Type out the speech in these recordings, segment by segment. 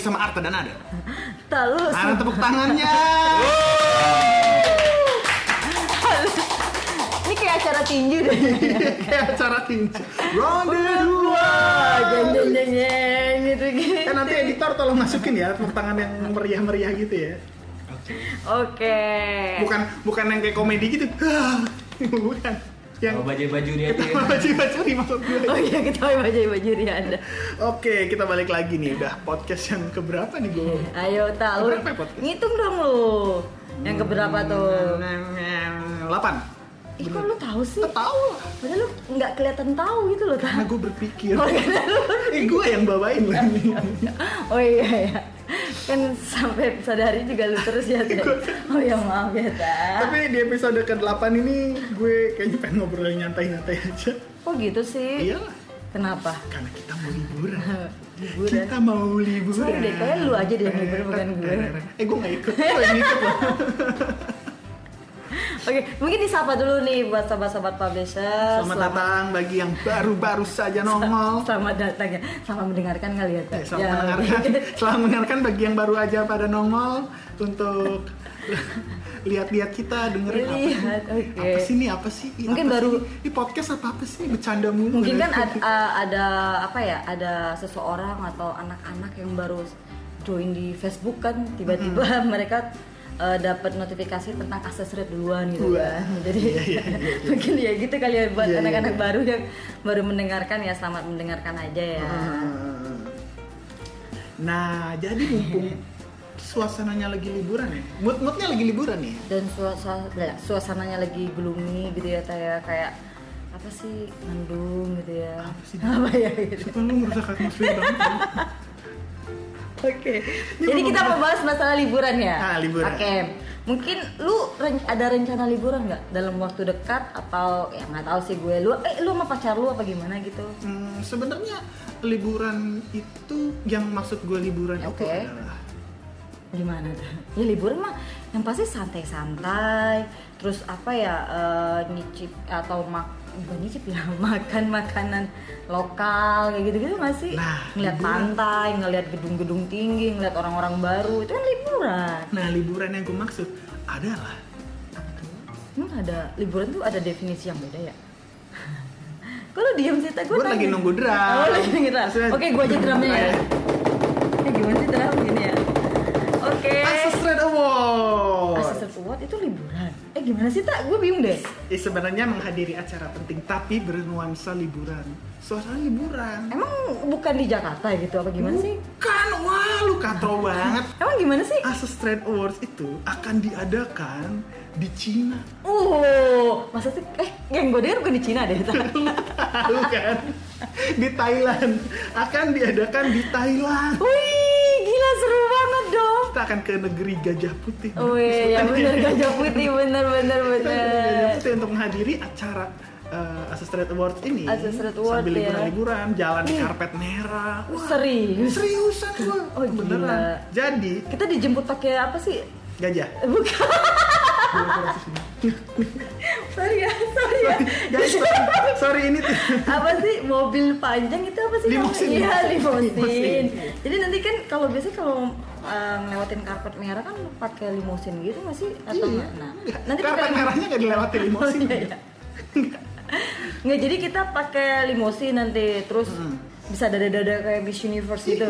lagi sama Arta dan Ada. Tak lu Mana tepuk tangannya? Ini kayak acara tinju deh. Kayak acara tinju. Ronde dua. Jeng jeng jeng jeng gitu gitu. Kan nanti editor tolong masukin ya tepuk tangan yang meriah-meriah gitu ya. Oke. Bukan bukan yang kayak komedi gitu. bukan. Yang Oh, baju-baju dia tuh. baju-baju maksud gue. Oh iya kita baju baju Rianda. Oke, kita balik lagi nih. Udah podcast yang keberapa nih gue? Ayo Berapa ya ngitung dong lu. Yang keberapa tuh? 8 Ih kok lu tahu sih? Tahu lah. Padahal lu nggak kelihatan tahu gitu loh Karena gue berpikir. Oh, iya. Eh, gue yang bawain ini. Oh iya ya. Kan sampai sadari juga lu terus ya Teh. Oh ya maaf ya tak. Tapi di episode ke-8 ini gue kayaknya pengen ngobrol yang nyantai-nyantai aja. Kok gitu sih? Iyalah, Kenapa? karena kita mau liburan. Liburan. Kita mau liburan. Sorry deh, kayak lu aja deh yang liburan, bukan gue. Eh, gue gak ikut. Gue yang ikut loh. Oke, mungkin disapa dulu nih buat sobat-sobat publisher. Selamat datang bagi yang baru-baru saja nongol. Selamat datang ya. Selamat mendengarkan kali ya. Eh, selamat Ya, mendengarkan. Selamat mendengarkan bagi yang baru aja pada nongol untuk lihat-lihat kita dengerin apa sih? Lihat, oke. Apa sih ini apa sih? Ini Mungkin apa baru- sih? ini podcast apa apa sih? Bercanda mulu. Mungkin kan ada, ada apa ya? Ada seseorang atau anak-anak yang baru join di Facebook kan tiba-tiba mereka eh, dapat notifikasi tentang akses rate duluan gitu Wah. kan. Jadi Iya, iya, iya, iya. mungkin ya gitu kali ya buat Iya, iya, anak-anak baru yang baru mendengarkan ya selamat mendengarkan aja ya. Hmm. Nah, jadi mumpung suasananya lagi liburan ya. Mood-moodnya lagi liburan ya. dan suasana suasananya lagi gloomy gitu ya kayak kayak apa sih mendung gitu ya Apa sih? apa ya gitu Sumpah lu merusak atmosfer banget. Oke. Ini jadi kita mau bahas masalah liburan ya? Ah, liburan. oke. Mungkin lu ren- ada rencana liburan nggak dalam waktu dekat? Atau ya nggak tahu sih gue lu eh lu sama pacar lu apa gimana gitu? Hmm, sebenarnya liburan itu yang maksud gue liburan itu Oke. adalah gimana tuh? Ya liburan mah yang pasti santai-santai terus apa ya eh, nyicip atau mak bukan nyicip ya makan makanan lokal kayak gitu-gitu nggak sih Nah, ngeliat liburan. pantai ngeliat gedung-gedung tinggi ngeliat orang-orang baru itu kan liburan Nah, liburan yang gue maksud adalah apa tuh hmm, ada liburan tuh ada definisi yang beda ya Kok lu diem sih? Lagi nunggu drum. Oh, lagi nunggu drum. Maksudnya- Oke, gua aja drumnya ya. Eh, gimana sih drum gini ya? Oke. Access Trade Award. Assistant Award itu liburan. Eh gimana sih tak? Gue bingung deh. Eh, sebenarnya menghadiri acara penting tapi bernuansa liburan. Suasana liburan. Emang bukan di Jakarta gitu apa gimana sih? Kan, wah lu katro banget. Emang gimana sih? Asus Trade Awards itu akan diadakan di Cina. Uh, masa sih? Eh, yang gue dengar bukan di Cina deh. Tahu kan? Di Thailand. Akan diadakan di Thailand. Wih, gila seru banget. Kita akan ke negeri Gajah Putih. Wih, ya bener gajah putih, bener bener ke Gajah bener. Putih untuk menghadiri acara uh, Asus Trade Awards ini. Asus Trade Awards, Sambil ya. liburan-liburan, jalan di karpet merah. Wah, Serius? seriusan gua. Oh, gila. Beneran. Jadi, Kita dijemput pakai apa sih? gajah. Eh, Bukan. sorry ya, sorry ya. Guys, sorry, sorry ini tuh. apa sih mobil panjang itu apa sih Limosin, namanya? Iya. Limosin. Jadi nanti kan kalau biasanya kalau uh, ngelewatin karpet merah kan pakai limosin gitu nggak sih atau Iya. Nah, Enggak. nanti karpet pakai- merahnya nggak dilewati limosin. Oh, iya, iya. Nggak jadi kita pakai limosin nanti terus bisa dada-dada kayak Miss Universe gitu.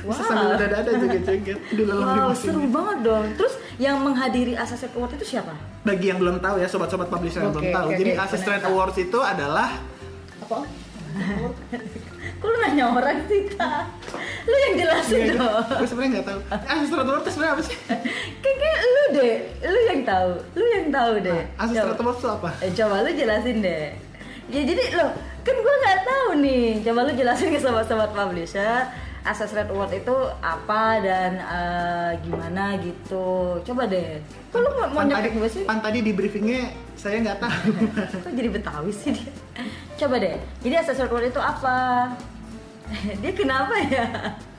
Bisa sambil dada-dada joget-joget di dalam Wow, limosin. seru banget dong. Terus yang menghadiri Assassin Award itu siapa? Bagi yang belum tahu ya, sobat-sobat publisher yang belum tahu. oke, Jadi. Asus Trade Awards itu adalah Apa? Kok lu nanya orang sih, Ta? Lu yang jelasin dong. gue sebenarnya nggak tahu. Awards itu sebenarnya apa sih? Kayak lu deh, lu yang tahu, lu yang tahu deh. Awards itu apa? Eh, coba lu jelasin deh. Ya jadi lo kan gue nggak tahu nih. Coba lu jelasin ke sobat-sobat publisher. Asus Red Award itu apa dan eh, gimana gitu. Coba deh. Kok lu mau tadi, gue sih? pan tadi di briefingnya saya nggak tahu. Kok jadi Betawi sih dia? Coba deh. Jadi Asus Red Award itu apa? dia kenapa ya?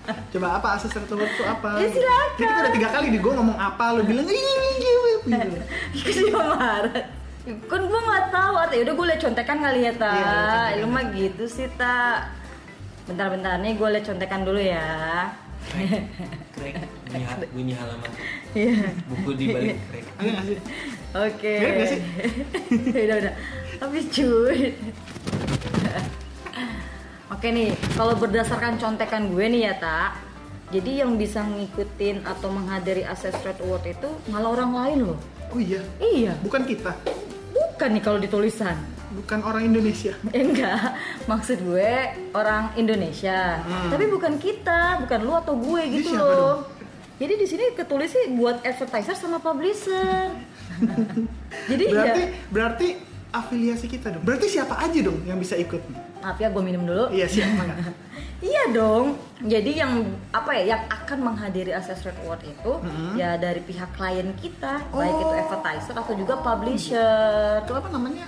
Coba apa Awards itu apa? Ya, silakan. Kita udah tiga kali di gue ngomong apa, lu bilang ini ini gitu. Ikut dia marah. Kan gue nggak tahu artinya udah gue liat contekan kali ya ta. Iya. Lu mah gitu sih ta. Bentar-bentar nih gue liat contekan dulu ya. Crack, bunyi, ha- bunyi halaman Iya. buku di balik. Ada nggak sih? Oke. Mirip nggak sih? udah udah. Habis cuy. Oke nih, kalau berdasarkan contekan gue nih ya tak, jadi yang bisa ngikutin atau menghadiri Access Trade Award itu malah orang lain loh. Oh iya, Iya, bukan kita, bukan nih kalau ditulisan. bukan orang Indonesia. Eh, enggak, maksud gue orang Indonesia, Hmm. tapi bukan kita, bukan lu atau gue Jadi gitu loh. dong? Jadi di sini ketulis sih buat advertiser sama publisher. Jadi Berarti ya, berarti afiliasi kita dong. Berarti siapa aja dong yang bisa ikut? maaf ya gue minum dulu. Iya siapa nggak? Iya dong. Jadi yang apa ya yang akan menghadiri Access Award itu Hmm. ya dari pihak klien kita, baik Oh. itu advertiser atau juga publisher. Kenapa namanya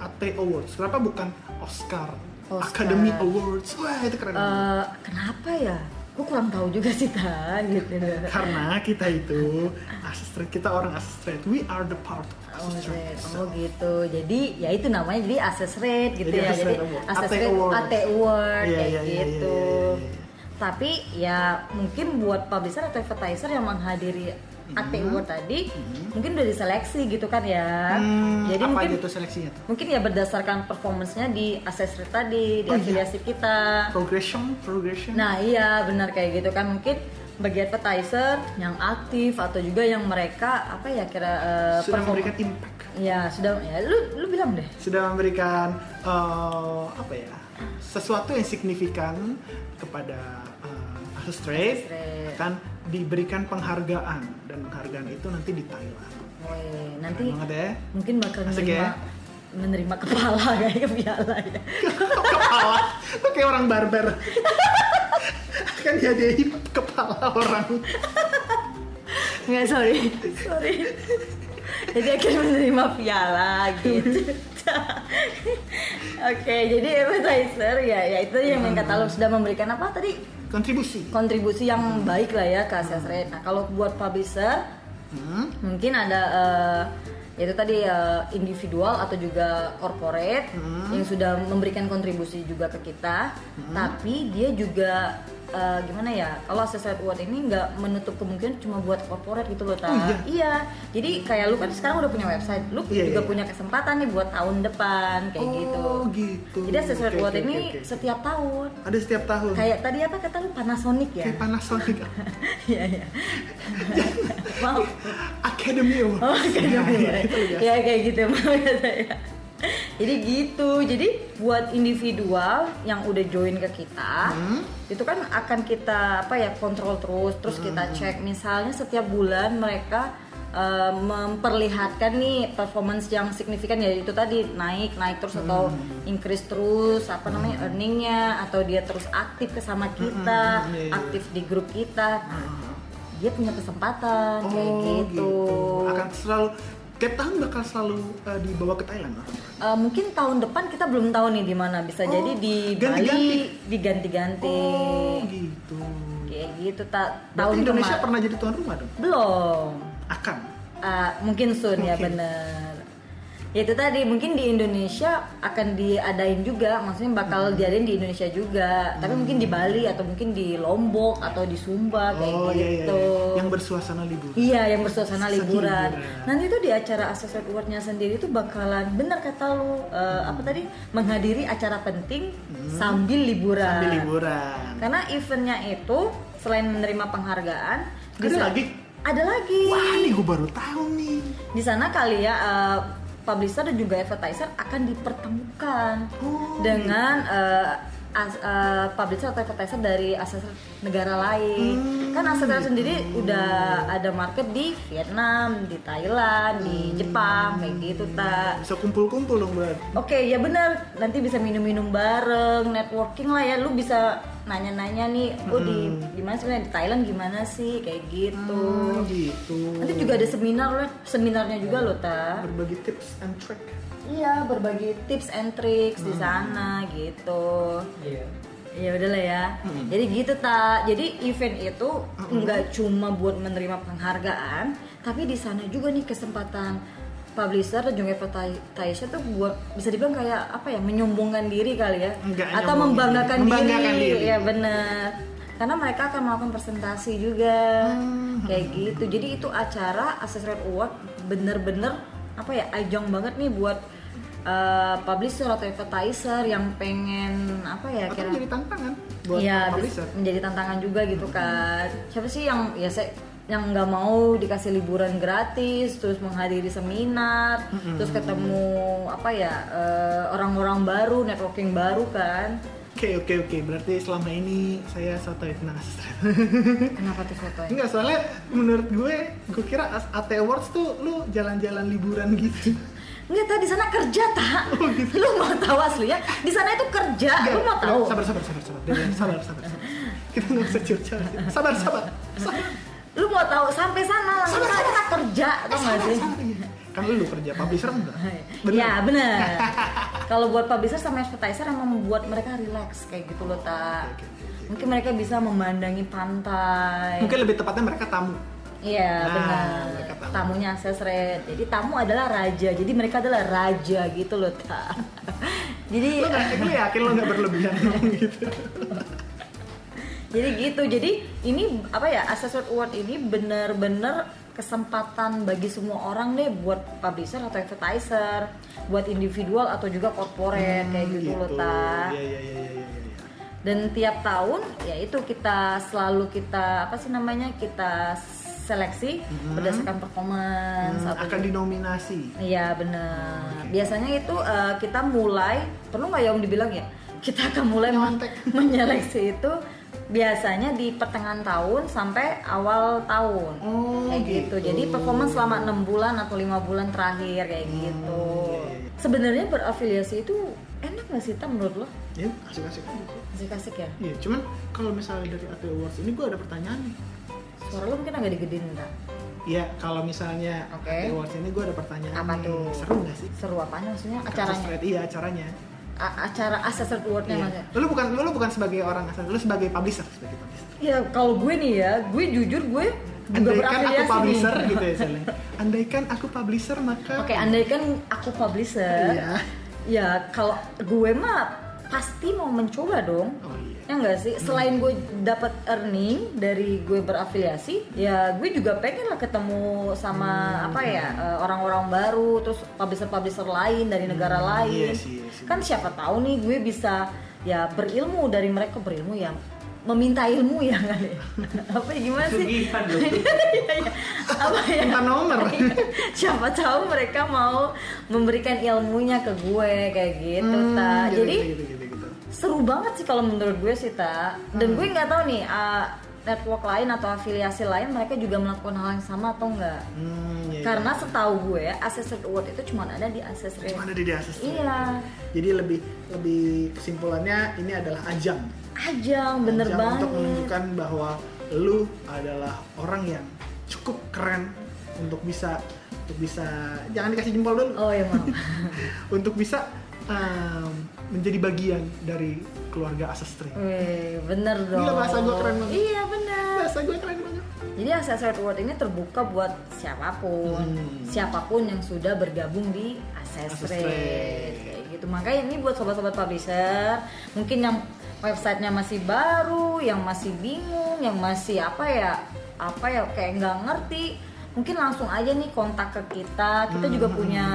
AT Awards? Kenapa bukan Oscar? Oscar. Academy Awards? Wah itu keren. Eh, kenapa ya? Gue kurang tahu juga sih ta gitu. Karena kita itu asisten kita orang asisten. We are the part of Oh, oh gitu. Jadi ya itu namanya jadi access rate gitu Jadi ya. Jadi award. access AT rate award. AT award Iya, kayak iya, iya, gitu. iya, iya. Tapi ya mungkin buat publisher atau advertiser yang menghadiri AT award tadi mungkin udah diseleksi gitu kan ya. Hmm, Jadi apa mungkin tuh seleksinya tuh? mungkin ya berdasarkan performance-nya di access rate tadi, di Oh, iya. afiliasi kita. Progression, progression. Nah iya benar kayak gitu kan mungkin bagi advertiser yang aktif atau juga yang mereka apa ya kira eh, sudah perform- memberikan impact, Ya sudah ya lu lu bilang deh. sudah memberikan eh, apa ya sesuatu yang signifikan kepada uh, Asestrate Asestrate. akan diberikan penghargaan dan penghargaan itu nanti di Thailand. Woi, nanti banget ya. mungkin bakal Asik menerima ya? menerima kepala kayak piala ya. kepala, lu kayak orang barber. akan diadain kepala orang. Enggak sorry, sorry. Jadi akan menerima piala gitu. Oke, jadi advertiser ya, ya itu yang yang kata lu sudah memberikan apa tadi Kontribusi. kontribusi yang baik lah ya ke access rate. Nah kalau buat publisher Hmm. mungkin ada eh, yaitu tadi eh, individual atau juga corporate Hmm. yang sudah memberikan kontribusi juga ke kita tapi dia juga eh, gimana ya kalau rate award ini nggak menutup kemungkinan cuma buat corporate gitu loh Ta. Oh, iya? iya jadi kayak lu kan sekarang udah punya website lu Iya, juga iya. punya kesempatan nih buat tahun depan kayak gitu Oh gitu. jadi access rate Oke, award oke, ini oke, oke. setiap tahun ada setiap tahun. kayak tadi apa kata lu Panasonic ya Kayak Panasonic Iya iya. Maaf. Academy Award. Oh, Ya, gitu ya, itu luar biasa. ya kayak gitu maaf ya saya. Jadi gitu. Jadi buat individual yang udah join ke kita, Hmm. itu kan akan kita apa ya kontrol terus, terus kita Hmm. cek misalnya setiap bulan mereka eh, memperlihatkan nih performance yang signifikan ya itu tadi naik naik terus atau Hmm. increase terus apa namanya earningnya atau dia terus aktif ke sama kita Hmm, iya, iya. aktif di grup kita nah, dia punya kesempatan kayak Oh, gitu, Akan selalu tiap tahun bakal selalu uh, dibawa ke Thailand orang. Eh, mungkin tahun depan kita belum tahu nih di mana bisa Oh, jadi di ganti-ganti. Bali diganti-ganti Oh gitu. kayak gitu tak Berarti tahun Indonesia pernah jadi tuan rumah dong? belum Akan. Ah, mungkin soon ya Mungkin. bener ya itu tadi mungkin di Indonesia akan diadain juga maksudnya bakal Hmm. diadain di Indonesia juga tapi mungkin di Bali atau mungkin di Lombok atau di Sumba kayak oh iya, iya, gitu iya. Yang bersuasana liburan. Iya, yang bersuasana Liburan. Nanti itu di acara Associate Award-nya sendiri itu bakalan bener kata lu eh, apa tadi menghadiri acara penting sambil liburan. Hmm. Sambil liburan. Karena eventnya itu selain menerima penghargaan, Ada lagi? Ada lagi. Wah, ini gue baru tahu nih. Di sana kali ya eh, publisher dan juga advertiser akan dipertemukan Oh, dengan eh, as- eh, publisher atau advertiser dari aset negara lain. Hmm, kan aset gitu. sendiri udah ada market di Vietnam, di Thailand, di Hmm. Jepang kayak gitu tak. Bisa kumpul-kumpul dong. Oke ya benar nanti bisa minum-minum bareng, networking lah ya. Lu bisa nanya-nanya nih, oh di Hmm. gimana sih di Thailand gimana sih kayak gitu. Hmm, gitu. Nanti juga ada seminar loh, seminarnya juga loh ta. berbagi tips and trick. Iya, berbagi tips and tricks di sana gitu. Iya. Ya udahlah ya. Hmm. Jadi gitu tak. Jadi event itu nggak cuma buat menerima penghargaan, tapi di sana juga nih kesempatan publisher dan juga advertiser tuh buat bisa dibilang kayak apa ya menyombongkan diri kali ya Enggak atau membanggakan, diri. Membanggakan diri. diri. ya bener karena mereka akan melakukan presentasi juga Hmm. kayak gitu jadi itu acara Access Rate Award bener-bener apa ya ajang banget nih buat uh, publisher atau advertiser yang pengen apa ya Atau kira menjadi tantangan buat bis- publisher. menjadi tantangan juga gitu kan. Siapa sih yang ya saya yang nggak mau dikasih liburan gratis, terus menghadiri seminar, terus ketemu apa ya eh, orang-orang baru, networking baru kan? Oke oke oke, berarti selama ini saya sotoy tentang asisten. Kenapa tuh fotonya? Enggak, soalnya menurut gue, gue kira AT Awards tuh lu jalan-jalan liburan gitu. Enggak tahu di sana kerja tak? Lu mau tahu aslinya? Di sana itu kerja, lu mau tahu? Sabar sabar sabar sabar. Deden, sabar sabar. sabar. Kita nggak usah curcol. Sabar sabar. Sabar. Lu mau tahu sampai sana langsung Sabar, kita kerja, tau nggak sih? iya. Kan lu kerja publisher enggak? Bener. Ya bener. Kalau buat publisher sama advertiser emang membuat mereka relax kayak gitu loh tak. Oke. Mungkin mereka bisa memandangi pantai. Mungkin lebih tepatnya mereka tamu. Iya Nah, benar. tamu. Tamunya akses rate. Jadi tamu adalah raja. Jadi mereka adalah raja gitu loh tak. Jadi Lu nggak, gue yakin lo nggak berlebihan ngomong gitu. jadi gitu. Jadi ini apa ya Rate Award ini bener-bener kesempatan bagi semua orang deh buat publisher atau advertiser, buat individual atau juga corporate kayak gitu, loh tak. Iya iya iya iya iya. iya. dan tiap tahun ya itu kita selalu kita apa sih namanya kita seleksi berdasarkan performance Hmm, akan dinominasi. iya benar biasanya itu eh, kita mulai perlu nggak ya om dibilang ya kita akan mulai men- menyeleksi itu biasanya di pertengahan tahun sampai awal tahun Oh, kayak gitu. gitu. jadi performance selama enam bulan atau lima bulan terakhir kayak gitu iya, iya. sebenarnya berafiliasi itu enak nggak sih Tam, menurut lo Ya asik-asik aja asik-asik ya Iya, cuman kalau misalnya dari AT Awards ini gue ada pertanyaan nih. Suara lu mungkin agak digedein enggak? Iya, kalau misalnya Oke. AT Awards ini gue ada pertanyaan. Apa nih. tuh? Seru nggak sih? Seru apanya maksudnya? Acaranya? Iya, acaranya. Acara Assessor Award-nya Iya. maksudnya? Lu bukan lu bukan sebagai orang asal, lu sebagai publisher, sebagai publisher. Ya kalau gue nih ya, gue jujur gue juga Andaikan aku publisher nih. gitu ya, Sally. Andaikan aku publisher maka Oke, andaikan aku publisher, Iya. ya kalau gue mah pasti mau mencoba dong. Oh iya. Ya enggak sih? Selain gue dapat earning dari gue berafiliasi, ya gue juga pengen lah ketemu sama apa ya eh, orang-orang baru, terus publisher-publisher lain dari negara lain. iya sih, iya sih. Kan siapa tahu nih gue bisa ya berilmu dari mereka berilmu ya meminta ilmu ya kali. apa ya, gimana sih? Iya, iya. apa ya? Minta nomor. siapa tahu mereka mau memberikan ilmunya ke gue kayak gitu Hmm, ta gitu, jadi gitu, gitu, gitu. seru banget sih kalau menurut gue sih ta dan gue nggak tahu nih uh, network lain atau afiliasi lain mereka juga melakukan hal yang sama atau enggak Hmm, iya, iya. karena setahu gue Access Award itu cuma ada di Access cuma ada di Diases. iya Jadi lebih lebih kesimpulannya ini adalah ajang. ajang bener Ajang banget untuk menunjukkan bahwa lu adalah orang yang cukup keren untuk bisa untuk bisa jangan dikasih jempol dulu oh ya maaf untuk bisa um, menjadi bagian dari keluarga Asastri. Wih, bener dong Gila, bahasa gue keren banget. iya bener Bahasa gue keren banget. Jadi Rate Award ini terbuka buat siapa pun, Hmm. siapa pun yang sudah bergabung di Access gitu. Makanya ini buat sobat-sobat publisher, mungkin yang websitenya masih baru, yang masih bingung, yang masih apa ya, apa ya kayak nggak ngerti. Mungkin langsung aja nih kontak ke kita. Kita juga Hmm. punya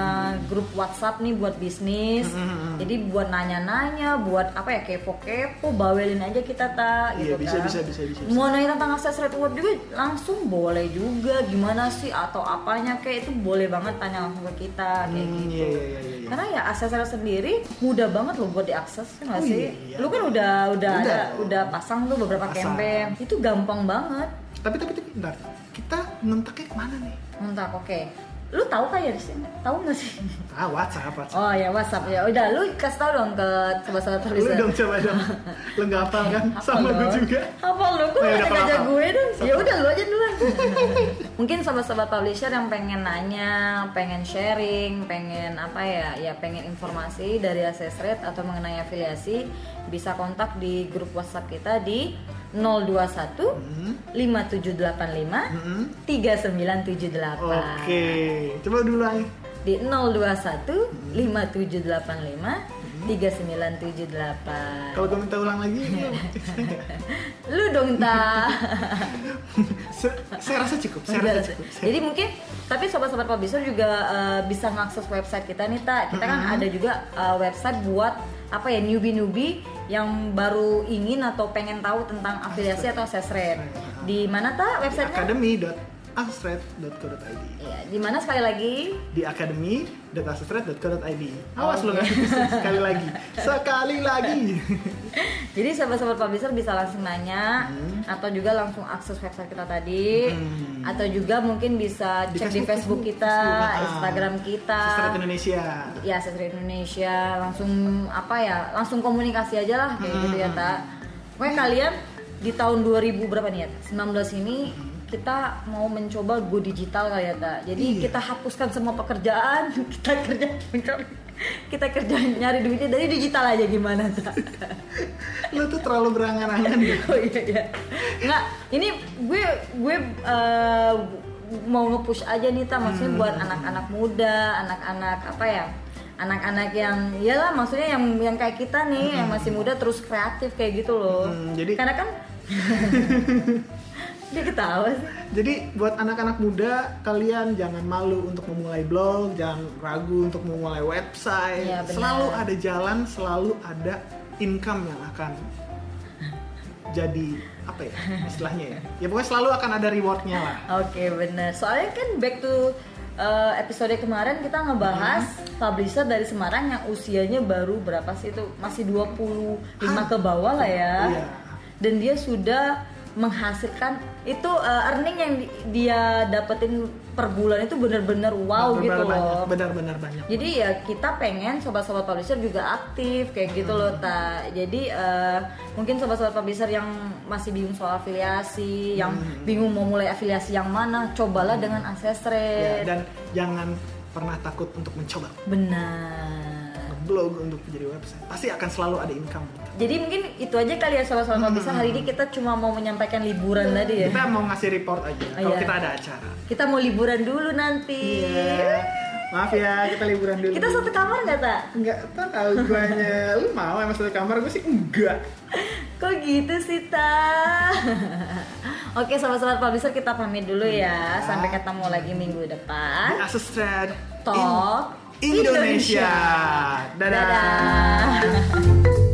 grup WhatsApp nih buat bisnis. Hmm. Jadi buat nanya-nanya, buat apa ya kepo-kepo, bawelin aja kita tak Iya, gitu bisa, kan. bisa, bisa, bisa, bisa. Mau nanya tentang akses rate award juga langsung boleh juga gimana sih atau apanya kayak itu boleh banget tanya langsung ke kita kayak Hmm, gitu. iya, iya, iya, iya. Karena ya akses rate sendiri mudah banget loh buat diakses ya nggak Oh, sih? iya. Lu kan udah udah Udah. ada udah pasang tuh beberapa Pasang. campaign. Itu gampang banget. Tapi tapi tapi bentar. Kita ngontaknya ke mana nih? Mantap, oke. Lu tahu kan ya di sini? Tahu nggak sih? Ah, WhatsApp, WhatsApp. Oh ya WhatsApp ya. Udah lu kasih tau dong ke sobat-sobat Lu publisher. dong coba dong. Lu nggak hafal kan? Sama gue juga. Hafal lu, kok udah, ngajak ngajak gue dong. Ya udah lu aja duluan. Mungkin sobat-sobat publisher yang pengen nanya, pengen sharing, pengen apa ya, ya pengen informasi dari Access Rate atau mengenai afiliasi, bisa kontak di grup WhatsApp kita di 021 Hmm. 5785 Hmm. 3978. Oke, coba dulu aja. Di 021 5785 3978 Kalau gue minta ulang lagi, lu- Lu dong ta Se- saya rasa cukup. Saya rasa cukup. Saya- Jadi mungkin tapi sobat-sobat publisher juga eh, bisa ngakses website kita nih tak. Kita kan ada juga eh, website buat apa ya newbie-newbie yang baru ingin atau pengen tahu tentang afiliasi atau rate. Di mana tak websitenya? academy.asrate.co.id Iya, di mana sekali lagi? di academy.asrate.co.id awas lo nggak bisa sekali lagi. Sekali lagi. Jadi sahabat-sahabat publisher bisa langsung nanya atau juga langsung akses website kita tadi. Hmm. atau juga mungkin bisa Di cek di Facebook, Facebook kita, Facebook, ah. Instagram kita. Asrate Indonesia. Ya Sastra Indonesia. Langsung apa ya langsung komunikasi aja lah kayak gitu ya tak Pokoknya kalian di tahun 2000 berapa nih ya? 19 ini kita mau mencoba go digital kali ya tak jadi Iya. kita hapuskan semua pekerjaan kita kerja kita kerja nyari duitnya dari digital aja gimana tak lo tuh terlalu berangan-angan ya? Oh iya iya. Nggak ini gue gue eh, mau nge-push aja nih tak maksudnya buat anak-anak muda anak-anak apa ya anak-anak yang iyalah maksudnya yang yang kayak kita nih yang masih muda terus kreatif kayak gitu loh. Hmm, jadi- karena kan dia ketawa sih Jadi buat anak-anak muda kalian jangan malu untuk memulai blog, jangan ragu untuk memulai website. Benar. selalu ada jalan, selalu ada income yang akan jadi apa ya istilahnya ya. Ya pokoknya selalu akan ada rewardnya lah. Oke bener. Soalnya kan back to uh, episode kemarin kita ngebahas publisher dari Semarang yang usianya baru berapa sih itu masih 25 ke bawah lah ya. Iya. Dan dia sudah menghasilkan itu uh, earning yang di- dia dapetin per bulan itu bener-bener wow Benar- gitu banyak, loh. Benar-benar banyak. Jadi ya kita pengen sobat-sobat publisher juga aktif kayak gitu loh ta. Jadi eh, mungkin sobat-sobat publisher yang masih bingung soal afiliasi, yang bingung mau mulai afiliasi yang mana, cobalah dengan access Ya, dan jangan pernah takut untuk mencoba Benar. Blog untuk menjadi website. Pasti akan selalu ada income. Jadi mungkin itu aja kali ya sobat-sobat publisher hari ini kita cuma mau menyampaikan liburan tadi ya. Kita mau ngasih report aja kalau Iya. kita ada acara. Kita mau liburan dulu nanti. Iya. Maaf ya, kita liburan dulu. Kita satu kamar nggak tak? Enggak tahu guanya. Lu mau emang satu kamar gue sih enggak. Kok gitu sih ta? Oke sobat-sobat publisher kita pamit dulu ya Sampai ketemu lagi minggu Di depan Thread Talk in. Indonesia. Dadah. Dadah.